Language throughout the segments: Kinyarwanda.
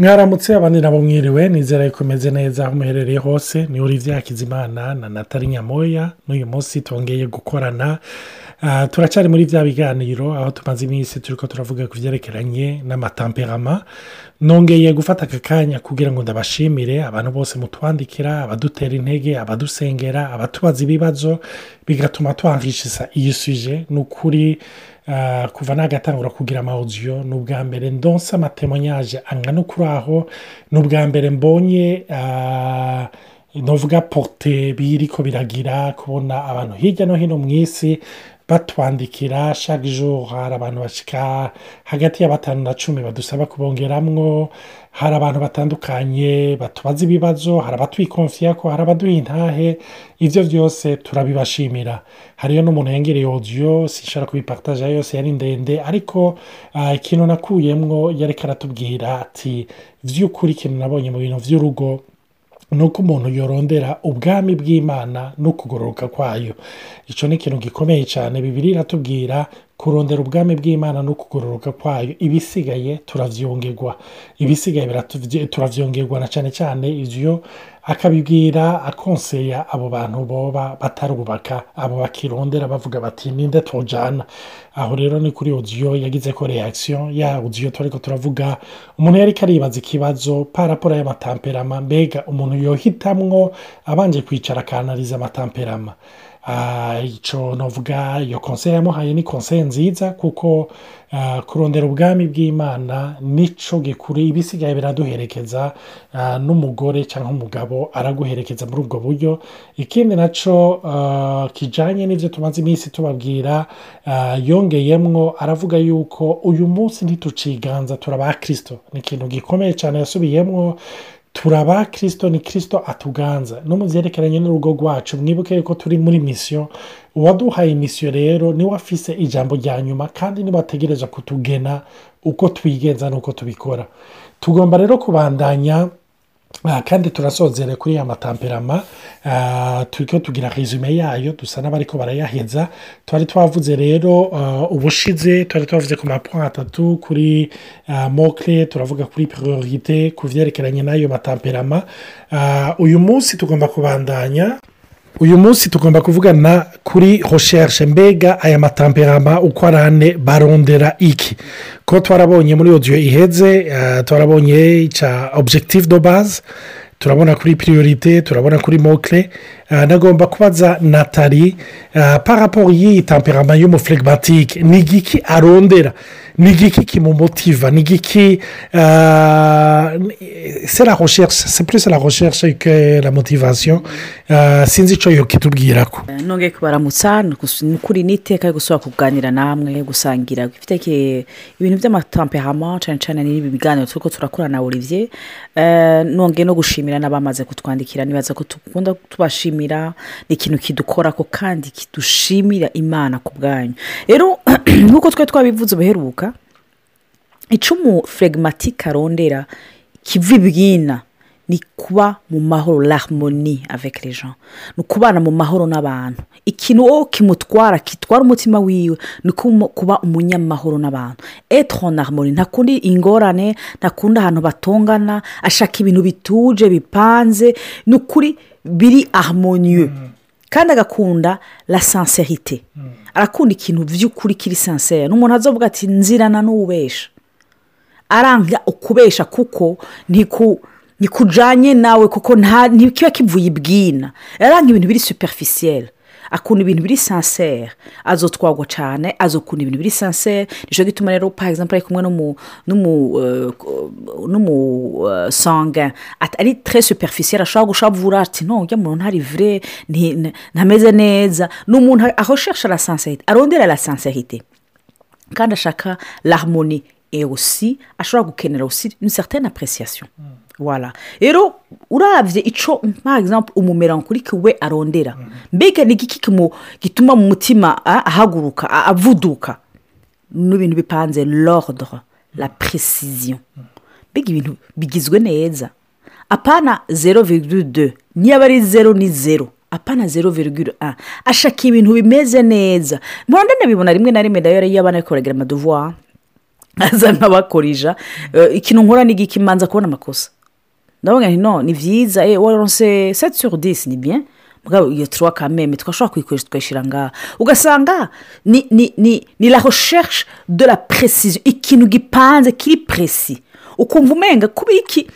mwaramutse abandi nabo mwiriwe nizera yuko umeze neza aho muherereye hose. Ni uri Hakizimana na natali nyamoya n'uyu munsi twongeye gukorana. Ah, turacyari muri bya biganiro aho tumaze iminsi turi ko turavuga ku byerekeranye n'amatamperama nongeye gufata aka kanya kugira ngo ndabashimire abantu bose mutwandikira abadutera intege abadusengera abatubaza ibibazo bigatuma twangishiza iyi suje ni ukuri kuva nagatangura kugira amawudiyo ni ubwa mbere ndonsa amatemonyaje angana kuri aho ni ubwa mbere mbonye ah, novuga porute biriko biragira kubona abantu hirya no hino mu isi batwandikira chaque jour hari abantu bashika hagati ya batanu na cumi badusaba kubongeramwo hari abantu batandukanye batubaza ibibazo hari abatwikonfiya ko hari abaduha intahe ivyo vyose turabibashimira. Hariyo n'umuntu yengereye audio sinshobora kubipartaja yose yari ndende ariko ah, ikintu nakuyemwo yariko aratubwira ati vy'ukuri ikintu nabonye mu bintu vy'urugo ni uko umuntu yorondera ubwami bw'imana no kugororoka kwayo. Icyo ni ikintu gikomeye cyane bibiri iratubwira kurondera ubwami bw'imana no kugororoka kwayo. Ibisigaye turavyongerwa ibisigaye turavyongerwa na cyane cyane ivyo akabibwira akonseya abo bantu boba batarubaka abo bakirondera bavuga bati ninde tujana aho rero ni kuri audio yagize ko reaction ya audio turiko turavuga. Umuntu yari aribaza ikibazo paraporo y'amatamperama mbega umuntu yohitamwo abanje kwicara akanariza amatamperama. Ico novuga iyo konseye yamuhaye ni konseye nziza kuko ah, kurondera ubwami bw'imana nico gikuri ibisigaye biraduherekeza ah, n'umugore cyangwa umugabo araguherekeza muri ubwo buryo. Ikindi naco ah, kijanye n'ivyo tumaze iminsi tubabwira yongeyemwo aravuga yuko uyu munsi ntituciganza turaba kristo. Ni ikintu gikomeye cyane yasubiyemwo turaba kirisito ni kirisito atuganza no mu byerekeranye n'urugo rwacu mwibuke yuko turi muri misiyo uwaduhaye misiyo rero ni we afise ijambo rya nyuma kandi ni we ategereza kutugena uko twigenza n'uko tubikora. Tugomba rero kubandanya kandi turasozere kuri ya matamperama ah, turiko tugira resume yayo dusa n'abariko barayaheza. Twari twavuze rero ah, ubushize twari twavuze ku mapoint atatu kuri ah, mokle turavuga kuri priorite ku vyerekeranye n'ayo matamperama. Ah, uyu munsi tugomba kubandanya uyu munsi tugomba kuvugana kuri recherche mbega aya matamperama uko ari ane barondera iki. Ko twarabonye muri audio iheze eh, twarabonye icya objectif de base turabona kuri priorite turabona kuri uh, nagomba kubaza natali uh, paraporo y'iyi tamperama y'umuflegmatike ni igiki arondera? Ni igiki kimumotiva ni igiki c'est plus la recherche que la motivation. Uh, sinzi icyo yo kitubwirako. Nongeye kubaramutsa ni ukuri n'iteka yo gusubira kuganira namwe gusangira ibintu by'amatamperama cyane cyane n'ibi biganiro turi ko turakora na olivier. Eh, nongeye no gushimira n'abamaze kutwandikira nibaza ko dukunda tubashimira ni ikintu kidukorako kandi kidushimira imana ku bwanyu. Rero nk'uko twari twabivuze ubuheruka icumu flegmatique arondera kiva ibwina ni kuba mu mahoro les gens. Ni ukubana mu mahoro n'abantu. Ikintu wowe kimutwara kitwara umutima wiwe ni kuba umunyamahoro n'abantu. Etre en harmonie. Ntakundi ingorane ntakundi ahantu batongana ashaka ibintu bituje bipanze. Ni ukuri biri harmonieux. Kandi agakunda la sincérité. Arakunda ikintu by'ukuri kiri sincere ni umuntu azovuga ati nzirana n'uwubesha aranga ukubesha kuko ntiku ntikujanye nawe kuko nta ntikiba kivuye ibwina aranga ibintu biri superficiel. Akunda ibintu biri sincere. Azotwagwa cyane azokunda ibintu biri sincere. Nicyo gituma rero par exemple ari kumwe n'umu n'umu n'umu eh, sanguin. At- ari très superficiel ashobora gushavura ati no ujya muntu ntari n- ntameze neza. Ni umuntu aho cherche la sincérité arondera la sincérité. Kandi ashaka et aussi ashobora gukenera une certaine appréciation. Voilà. Rero urabye ico par exemple umumerankurike we arondera. Mbega ni kimu- gituma mu mutima ah, ahaguruka ah, avuduka? N'ibintu bipanze l'ordre la précision. Mbega ibintu bigizwe neza. Apana zero virgule de niba ari zero ni zero. Apana zero virgule a ashaka ibintu bimeze neza. Mpande nabibona rimwe na rimwe na yo iyo abana ariko baragira amadevoir. Aza nkabakorija. Eh, ikintu nkora ni igiki manza kubona amakosa. Ndabona nti no ni byiza eh, waronse seti suru disi ni bien? Mugabo iyo turuwa kameme twashobora kuyikoresha tukayishyira ngaha. Ugasanga ni ni ni ni la recherche de la precision ikintu gipanze kiri presi ukumva umenga kuba iki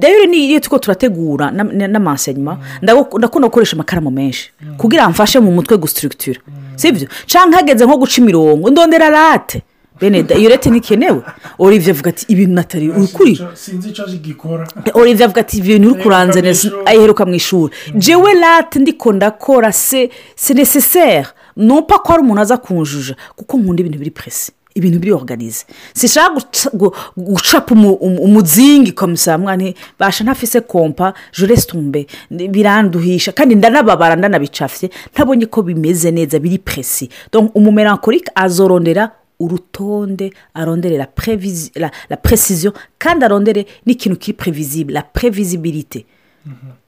rero niyo tuko turategura na- na- n'amasenyuma ndago- ndakunda gukoresha amakaramu menshi. Kugira ngo mfashe mu mutwe gusitirigitira sibyo cyangwa hageze nko guca imirongo ndondera rate. Bene da iyo rete ntikenewe olivier avuga ati ibintu natari uri kuri sinzi icyo gikora. Olivier avuga ati ibintu uri kuranze ayiheruka mu ishuri. Jewe late ndiko ndakora se se necessaire nupa ko hari umuntu aza kunjuja kuko nkunda ibintu biri presi ibintu biri organize sishaka guca- gu- gucapa umu- umu- umuzingi komisa mwana basha ntafise kompa jure tumbe biranduhisha kandi ndanababara ndanabicafye ntabonye ko bimeze neza biri presi donc umumelankolike azorondera urutonde arondere la, prévisi- la, la precision kandi arondere n'ikintu kiri previsible la previsibilité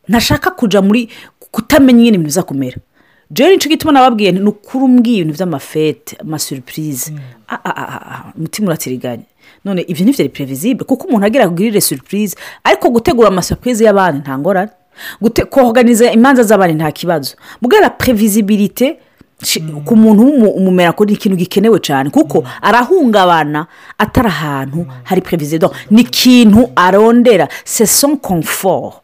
ntashaka kujya muri kutamenya ingene ibintu biza kumera. Jewe ni cyo gituma nababwiye ni ukuri umbwiye ibintu by'amafete amasuriprize Ah, ah, ah, ah, umutima uratiriganya none ibyo ntibyari previsible kuko umuntu agira kugirire surprise. Ariko gutegura amasuriprize y'abandi nta ngorane. Koganiza imanza z'abandi nta kibazo. Bwera previsibilité shi- ku muntu umumera ko ni ikintu gikenewe cyane kuko arahungabana atari ahantu hari previsible ni ikintu arondera c'est son confort.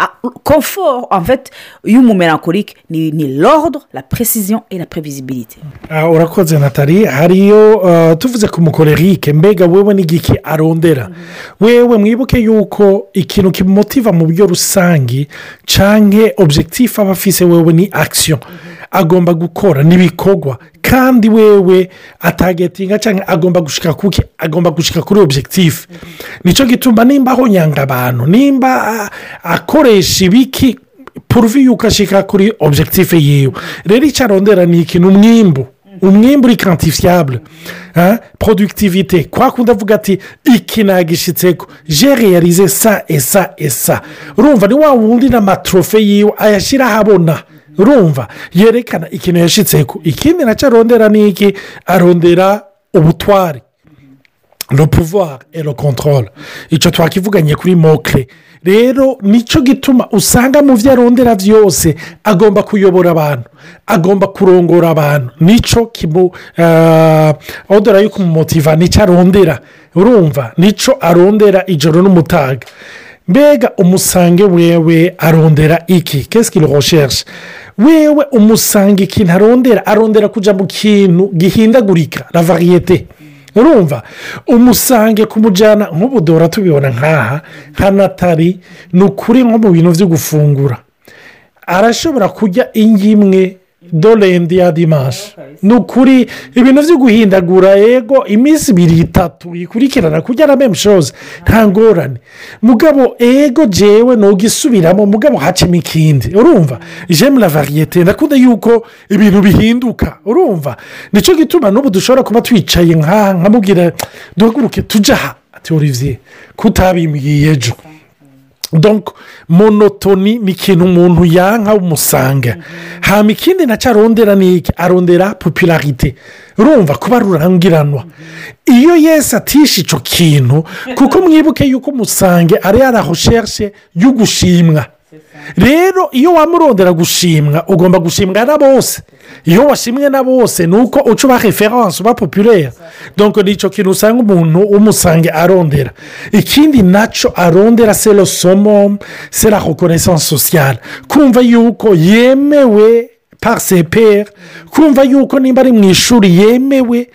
Ah, confort en fait y'umumelankolike ni ni l'ordre la précision et la prévisibilité. Ah, urakoze natali hariyo uh, tuvuze ku mukorerike mbega wewe n'igiki arondera? Wewe mwibuke yuko ikintu kimutiva mu buryo rusange canke objectif aba afise wewe ni action. Agomba gukora n'ibikorwa. Kandi wewe atagetinga cyangwa agomba gushika kuki? Agomba gushika kuri objectif. Nicyo gituma nimba ahonyanga abantu nimba akoresha ibiki puruvi yuko ashika kuri objectif yiwe. Rero icyo arondera ni ikintu umwimbu. Umwimbu uri kantifiyabure productivite kwa kundi avuga ati iki nagishitseko jereyarize sa esa esa urumva ni wa wundi n'amatrofe yiwe ayashyira ahabona. Urumva yerekana ikintu yashyitseko ikindi na cyo arondera ni iki? Arondera ubutwari. Le pouvoir et le contrôle. Icyo twakivuganye kuri mokre. Rero ni cyo gituma usanga mu byo arondera byose agomba kuyobora abantu agomba kurongora abantu. Nicyo kimu odora yo kumumotiva ni cyo arondera. Urumva ni cyo arondera ijoro n'umutaga. Mbega umusange wewe arondera iki? Kesike recherche? Wewe umusange ikintu arondera arondera kujya mu kintu gihindagurika la variyete urumva? Umusange kumujyana nk'ubu duhora tubibona nk'aha nka natali ni ukuri nko mu bintu byo gufungura. Arashobora kurya ingimwe dorendi ya dimanshi ni ukuri ibintu byo guhindagura yego iminsi ibiri itatu ikurikirana kurya na memushozi nta ngorane. Mugabo ego jewe ntugisubiramo mugabo hacemo ikindi. Urumva? Jemu la variyete ndakunda yuko ibintu bihinduka. Urumva? Nicyo gituma n'ubu dushobora kuba twicaye nk'aha nkamubwira duhaguruke tujya aha ati olivier kutabimbwiye ejo. Donc monotoni ni ikintu umuntu yanka umusanga hama ikindi na cyo arondera ni iki? Arondera popularite urumva kuba rurangiranwa. Iyo yesi atishe icyo kintu kuko mwibuke yuko umusange ari yarahoshershe yo gushimwa. Rero iyo wamurondera gushimwa ugomba gushimwa na bose. Iyo washimwe na bose ni uko uca uba referanse uba populere donko ni icyo kintu usanga umuntu w'umusange arondera. Ikindi na cyo arondera sero somo sera reconnaissance sociale. Kumva yuko yemewe pariseperi kumva yuko nimba ari mu ishuri yemewe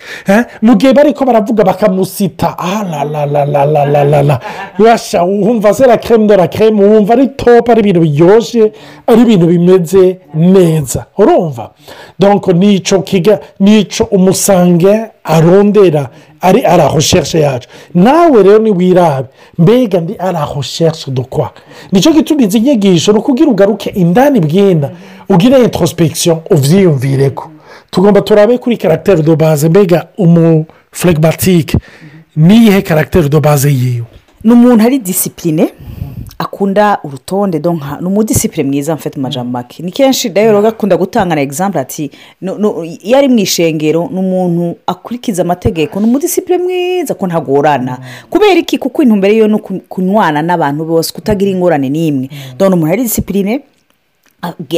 mu gihe bari ko baravuga bakamusita. Ararararararara yasha wumva se la creme de la creme wumva ari topu ari ibintu biryoshye ari ibintu bimeze neza. Urumva? Donko ni cyo kiga ni cyo umusange arondera ari arahoshershe yacu. Nawe rero niwirabe mbega ndi arahoshershe dukwa ni cyo gituma izi nyigisho ni ukugira ugaruke indani bwina ugire introspection ubyiyumvire ko tugomba turabe kuri karagiteri do baze mbega umufuregimatike niyihe karagiteri do baze yiwe? Ni umuntu ari disipurine akunda urutonde ni umudisipure mwiza mfite amajambo make ni kenshi rero gakunda gutanga na egizample ati iyo ari mu ishengero ni umuntu akurikiza amategeko ni umudisipure mwiza ko ntagorana. Kubera iki? Kuko intumbero yo ni kunywana n'abantu bose kutagira ingorane n'imwe. Dore umuntu ari disipurine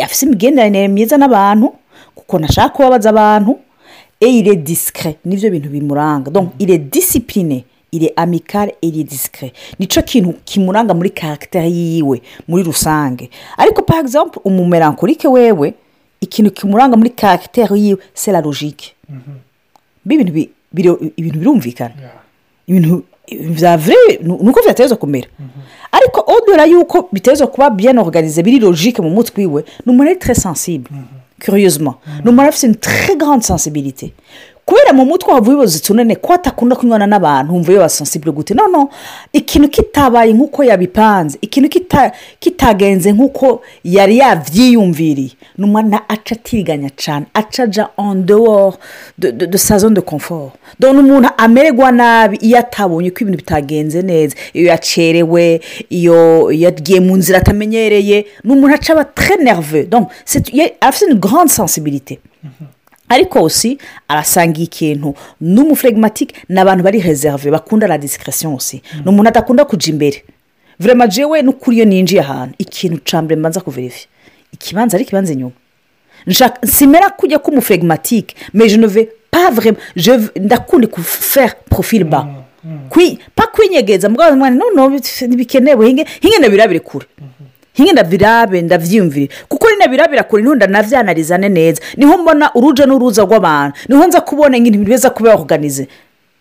afite imigenderanire myiza n'abantu kuko ntashaka kubabaza abantu e ire disikire ni byo bintu bimuranga. Donc ire disipurine ire amikare ire disikire ni cyo kintu kimuranga muri karagiteri yiwe muri rusange. Ariko par exemple umumerankorike wewe ikintu kimuranga muri karagiteri yiwe c'est la logique. Ibintu biro- ibintu birumvikana. Ibintu bya vure ni uko byateza kumera. Ariko odora yuko biteza kuba bien organize biri logique mu mutwe iwe ni umuntu ari très sensible curieusement. Ni umuntu afite une très grande sensibilité. Kubera mu mutwe wava ibibazo tunene ko atakunda kunywana n'abantu wumva iyo basensible gute? No no. Ikintu kitabaye nk'uko yabipanze ikintu kita- kitagenze nk'uko yari yabyiyumviriye ni umuntu aca atiriganya cyane aca aja en dehors de, de, de confort. Dore umuntu amererwa nabi iyo atabonye ko ibintu bitagenze neza. Iyo yacerewe iyo yagiye mu nzira atamenyereye ni umuntu aca aba très nerveux. Donc afite une grande sensibilité. Ariko aussi arasangiye ikintu. Ni umuflegimatike ni abantu bari reserve bakunda la discretion aussi. Ni umuntu adakunda kujya imbere. Vrema jewe n'ukuri iyo ninjiye ahantu. Ikintu cya mbere mbanza kuverifiya ikibanza ari ikibanza inyuma. Simera kujya vraiment je v- ndakunda faire profil bas. Kwi- pa kwinyegeza mugabo mwana no no ntibikenewe hinge hinge ndabirabire kure. Hinge ndabirabe ndabyiyumvire kuko ni ndabirabira kure ni ho ndanavyanalizane neza. Niho mbona uruja n'uruza rw'abantu. Niho nza kubona ibintu biza kuba organize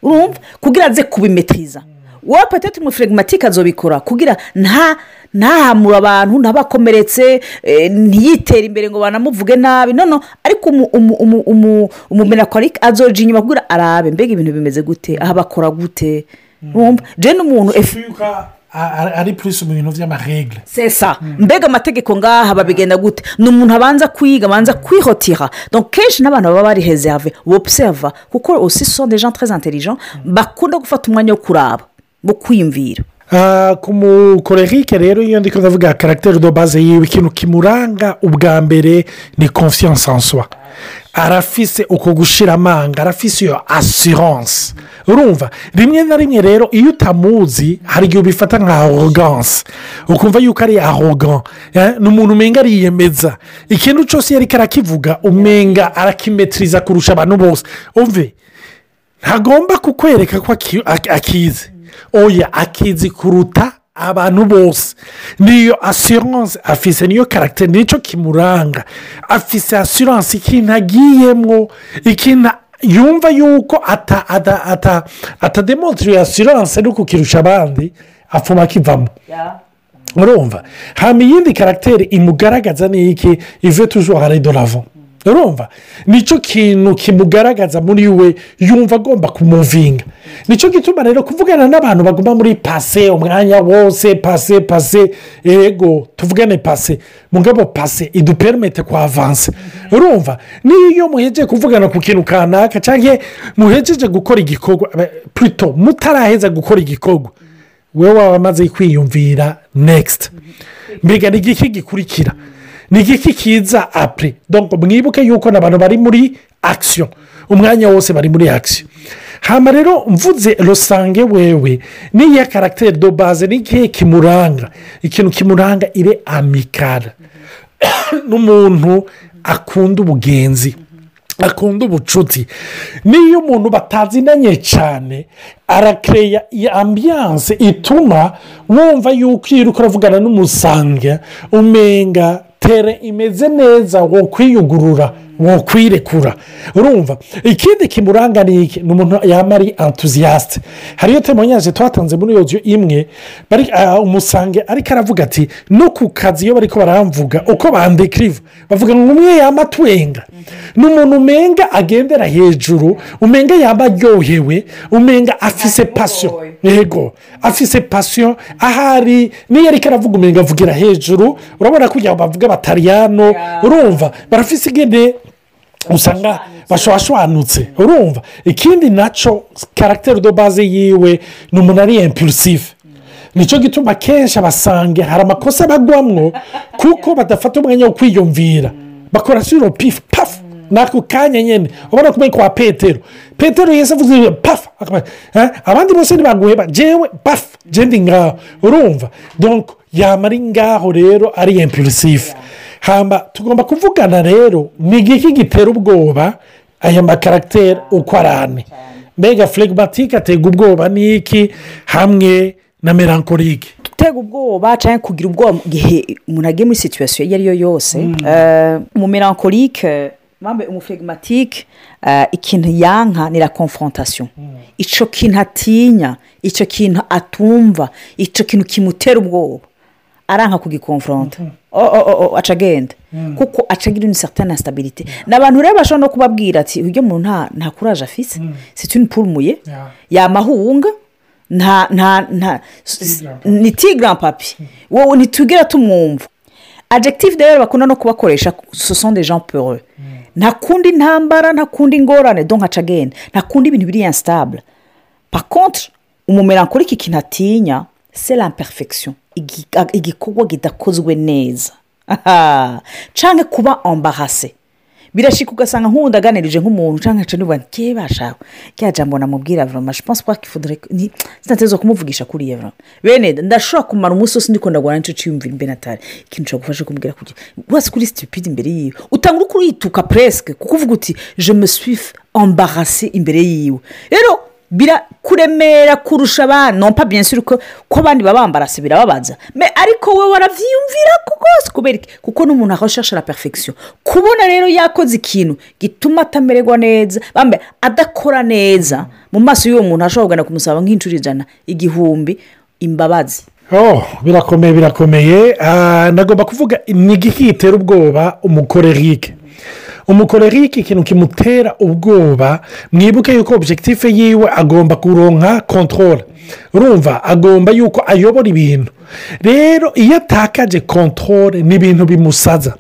urumva? Kugira aze kubimetriza wowe patete umuflegimatike azobikora. Kugira nta ntahamura abantu ntabakomeretse eh, ntiyitere imbere ngo banamuvuge nabi. No no. Ariko umu- umu- umu- umu- umumenakorike azoja inyuma kugira arabe. Mbega ibintu bimeze gute? Aha bakora gute? Urumva? Je n'umuntu efu ari purisi mu bintu by'amaregre sesa mbega amategeko ngaha babigenda gute? Ni umuntu abanza kwiga abanza kwihotira. Donc kenshi n'abantu baba bari reserve bobuseva kuko aussi sont des gens très intelligents bakunda gufata umwanya wo kuraba wo kwiyumvira. Ah, ku mukorerike rero iyo ndi kuvuga karagiteri do baze yiwe ikintu kimuranga ubwa mbere ni confiance en soi. Arafise uko gushira amanga arafise iyo asiranse urumva rimwe na rimwe rero iyo utamuzi hari igihe ubifata nka arogance ukumva yuko ari arogan eh, ni umuntu umenga ariyemeza. Ikintu cyose iyo ariko arakivuga umenga arakimetiriza kurusha abantu bose. Umve ntagomba kukwereka ko aki- ak- akizi. Oya akizi kuruta abantu bose niyo asiranse afise niyo karagiteri ni cyo kimuranga. Afise asiranse ikintu agiyemo ikintu yumva yuko ata ata ata atademontiriye asiranse no kukirusha abandi apfuma akivamo urumva hano iyindi karagiteri imugaragaza ni iki ive tuzo hari doravo urumva? Nicyo kintu kimugaragaza muri we yumva agomba kumuvinga. Nicyo gituma rero kuvugana n'abantu baguma muri pase umwanya wose pase pase yego tuvugane pase mugabo pase iduperimete kwa avanse urumva? N'iyo muhejeje kuvugana ku kintu kanaka cyangwa muhejeje gukora igikorwa eh, purito mutaraheza gukora igikorwa wowe waba amaze kwiyumvira nekisiti mbega ni igiki gikurikira? Ni igiki kiza apure mwibuke yuko n'abantu bari muri akisiyo umwanya wose bari muri akisiyo hano rero mvuze rusange wewe n'iya karagiteri do baze ni igihe kimuranga? Ikintu kimuranga ire amikara n'umuntu akunda ubugenzi akunda ubucuti. N'iyo umuntu batazinanye cyane arakereya iyi ambiyanse ituma wumva yuko iyo uri kuravugana n'umusange umenga tere imeze neza wo kwiyugurura. Wo kwirekura urumva ikindi kimuranga ni iki ni umuntu yaba ari entuziyasite hariyo temonyaje twatanze muri iyo nzu imwe ah, umusange ariko aravuga ati no ku kazi iyo bari ko baramvuga uko bandekiriva bavuga ngo umwe yaba atwenga. Ni umuntu umenga agendera hejuru umenga yaba aryohewe umenga afise pasiyo yego afise pasiyo ahari niyo ariko aravuga umenga avugira hejuru urabona ko kugira ngo bavuge batariyano urumva barafise igene usanga bashwashwanutse urumva? Ikindi na cyo karagiteri do baze yiwe ni umuntu ari impulisive ni cyo gituma kenshi abasange hari amakosa bagwamwo kuko badafata umwanya wo kwiyumvira. Bakora siro pifu pafu n'ako kanya nyine ubona ko kwa petero. Petero yese avuze pafu abandi bose ntibaguheba. Jewe pafu jendi ngaho. Urumva? Yamara ngaho rero ari impulisifu hamba tugomba kuvugana rero ni igiki gitera ubwoba? Aya makaragiteri uko ari ane mbega flegimatike atega ubwoba n'iki hamwe na melancholique gutega ubwoba cyangwa kugira ubwoba mu gihe umuntu agiye muri situwasiyo iyo ari yo yose mu melancholique mpamvu umuflegimatike ikintu yanka ni la confrontation. Icyo kintu atinya icyo kintu atumva icyo kintu kimutera ubwoba. Aranka kugikonfronta. Aca agenda kuko aca agira une certaine stabilite ni abantu rero bashobora no kubabwira ati ujya muntu nta kuraje afise. Si tuni purumuye yamahunga nta nta nta ni tigran papi. wowe ntitugera tumwumva. Adjective rero bakunda no kubakoresha ce sont des gens peureux. Nta kundi ntambara nta kundi ingorane do nkaca agenda nta kundi ibintu biri instabile par contre umumerankorike ikintu atinya c'est l'imperfection. Igikorwa kidakozwe neza. Cyangwa kuba embarase birashika ugasanga nk'ubundi aganirije nk'umuntu cyangwa nkaca niba ngiye bashaka rya jambo namubwira pense pas qu'il ni sinateze kumuvugisha kuriya vuroma bene ndashobora kumara umunsi wose ndiko ndagura ni cyo cyiyumvira imbere natari ikintu ushobora gufasha kumubwira kugira wese kuri stupide imbere yiwe? Utanga uri kurituka presque kuko uvuga uti je me suis embarase imbere yiwe. Rero birakuremera kurusha abandi. Nompa byinshi ko abandi baba bambarase birababaza. Ariko wowe warabyiyumvira rwose kubera iki? Kuko n'umuntu aho ashasha la perfection. Kubona rero yakoze ikintu gituma atamererwa neza adakora neza mu maso y'uwo muntu ashobora kugana kumusaba nk'inshuro ijana igihumbi imbabazi. Oh birakomeye birakomeye. Nagomba kuvuga ni igiki gitera ubwoba umukorerike. Umukorerike ikintu kimutera ubwoba mwibuke yuko objectif yiwe agomba kuronka kontorore urumva agomba yuko ayobora ibintu. Rero iyo atakaje kontorore ni ibintu bimusaza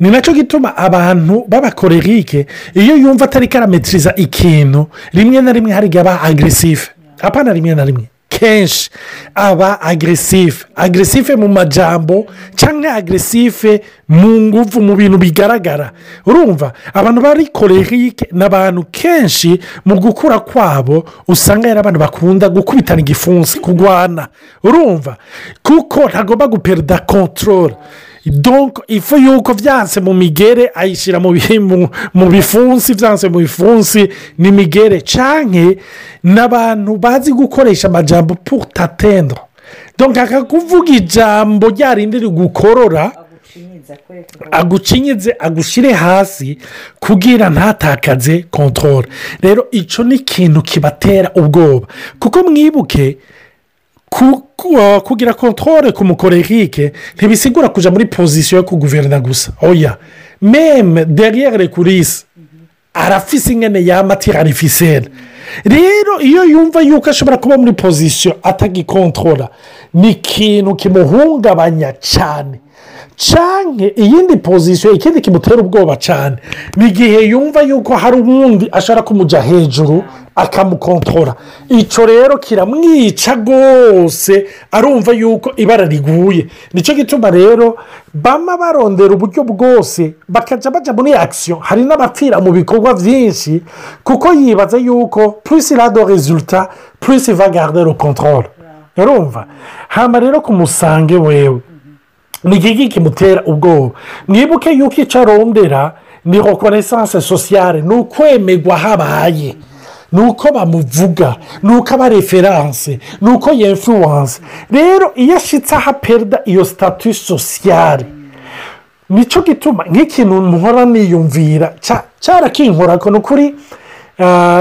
ni na cyo gituma abantu b'abakorerike iyo yumva atari karametiriza ikintu rimwe na rimwe hari igihe aba agresife apana rimwe na rimwe. Kenshi aba agresife agresife mu majambo cyangwa agresife mu nguvu mu bintu bigaragara. Urumva abantu bari korerike ni abantu kenshi mu gukura kwabo usanga ari abantu bakunda gukubitana igifunsi kurwana urumva kuko ntagomba guperida kontorore ifu yuko byanse mu migere ayishyira mu bifunsi byanse mu bifunsi ni migere. Cyane n'abantu bazi gukoresha amajambo putatendo donko akakuvuga ijambo ryarindi rigukorora agucinyize agushyire hasi kugira ntatakaze kontorore rero icyo ni ikintu kibatera ubwoba. Kuko mwibuke kugira kontorore ku mukorerike ntibisigura kujya muri pozisiyo yo kuguverina gusa. Oya. Meme deriyere kurisi arafise ingene yamatira arifisera rero iyo yumva yuko ashobora kuba muri pozisiyo atagikontorora ni ikintu kimuhungabanya cyane cyane iyindi pozisiyo ikindi kimutera ubwoba cyane ni igihe yumva yuko hari uwundi ashobora kumujya hejuru akamukontorora icyo rero kiramwica rwose arumva yuko ibara riguye. Nicyo gituma rero bama barondera uburyo bwose bakajya bajya muri akisiyo hari n'abapfira mu bikorwa byinshi kuko yibaza yuko purisi rado rezuruta purisi vagardero kontorore urumva? Hano rero ku musange wewe. Ni iki kimutera ubwoba. Mwibuke yuko icyo arondera ni rekonesanse sosiyare ni ukwemerwa habaye ni uko bamuvuga ni uko aba referanse ni uko yemfuwanse rero iyo ashyitse aho aperida iyo sitatu sosiyare ni cyo gituma nk'ikintu mpora niyumvira cyarakinkora ni ukuri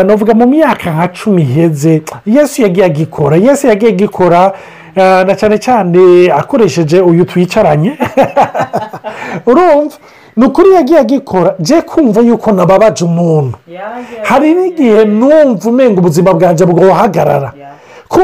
navuga mu myaka nka cumi iheze yesu yagiye agikora yesu yagiye agikora na cyane cyane akoresheje uyu twicaranye urumva? Ni ukuri yagiye agikora. Jye kumva yuko nababaje umuntu. Hari n'igihe numva umenga ubuzima bwanjye bwahagarara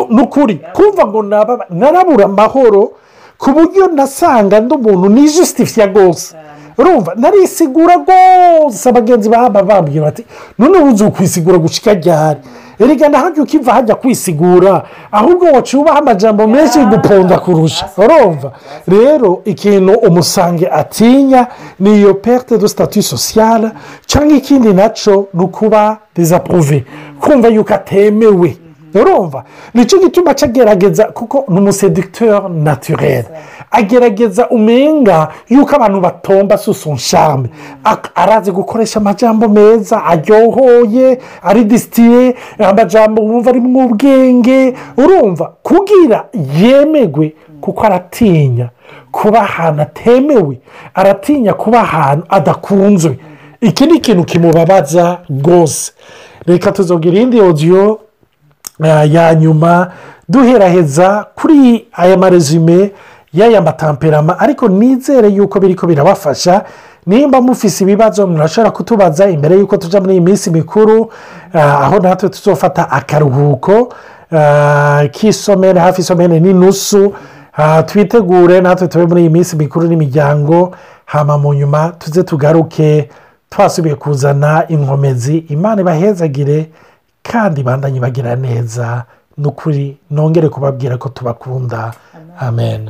ni ukuri. Kumva ngo narabura amahoro ku buryo nasanga ndi umuntu nijisitifiya rwose. Urumva? Narisigura rwose. Abagenzi baba bambwira bati none ubu ukwisigura gucika ryari? Erega hajya ukiva hajya kwisigura ahubwo wacubaha amajambo menshi guponda kurusha. Urumva? Rero ikintu umusange atinya ni iyo perte de statut sociale cyangwa ikindi na cyo ni ukuba dezapuruve kumva yuko atemewe. Urumva. Nicyo gituma agerageza kuko ni umusedikiteri naturere agerageza umenga yuko abantu batomba susunsharme arazi gukoresha amajambo meza aryohoye ari disitiye amajambo wumva ari mu ubwenge urumva kugira yemegwe kuko aratinya. Kuba ahantu atemewe aratinya kuba ahantu adakunzwe. Iki ni ikintu kimubabaza rwose. Reka tuzogira indi odiyo ya nyuma duheraheza kuri aya marezume y'aya matamperama ariko nizere yuko biri ko birabafasha. Nimba mufise ibibazo murashobora kutubaza imbere y'uko tujya muri iyi minsi mikuru. Aho natwe tuzofata akaruhuko k'isomere hafi isomere n'inusu twitegure natwe tube muri iyi minsi mikuru n'imiryango hama mu nyuma tuze tugaruke twasubiye kuzana inkomezi. Imana ibahezagire kandi bandanye bagira neza ni ukuri nongere kubabwira ko tubakunda. Amen.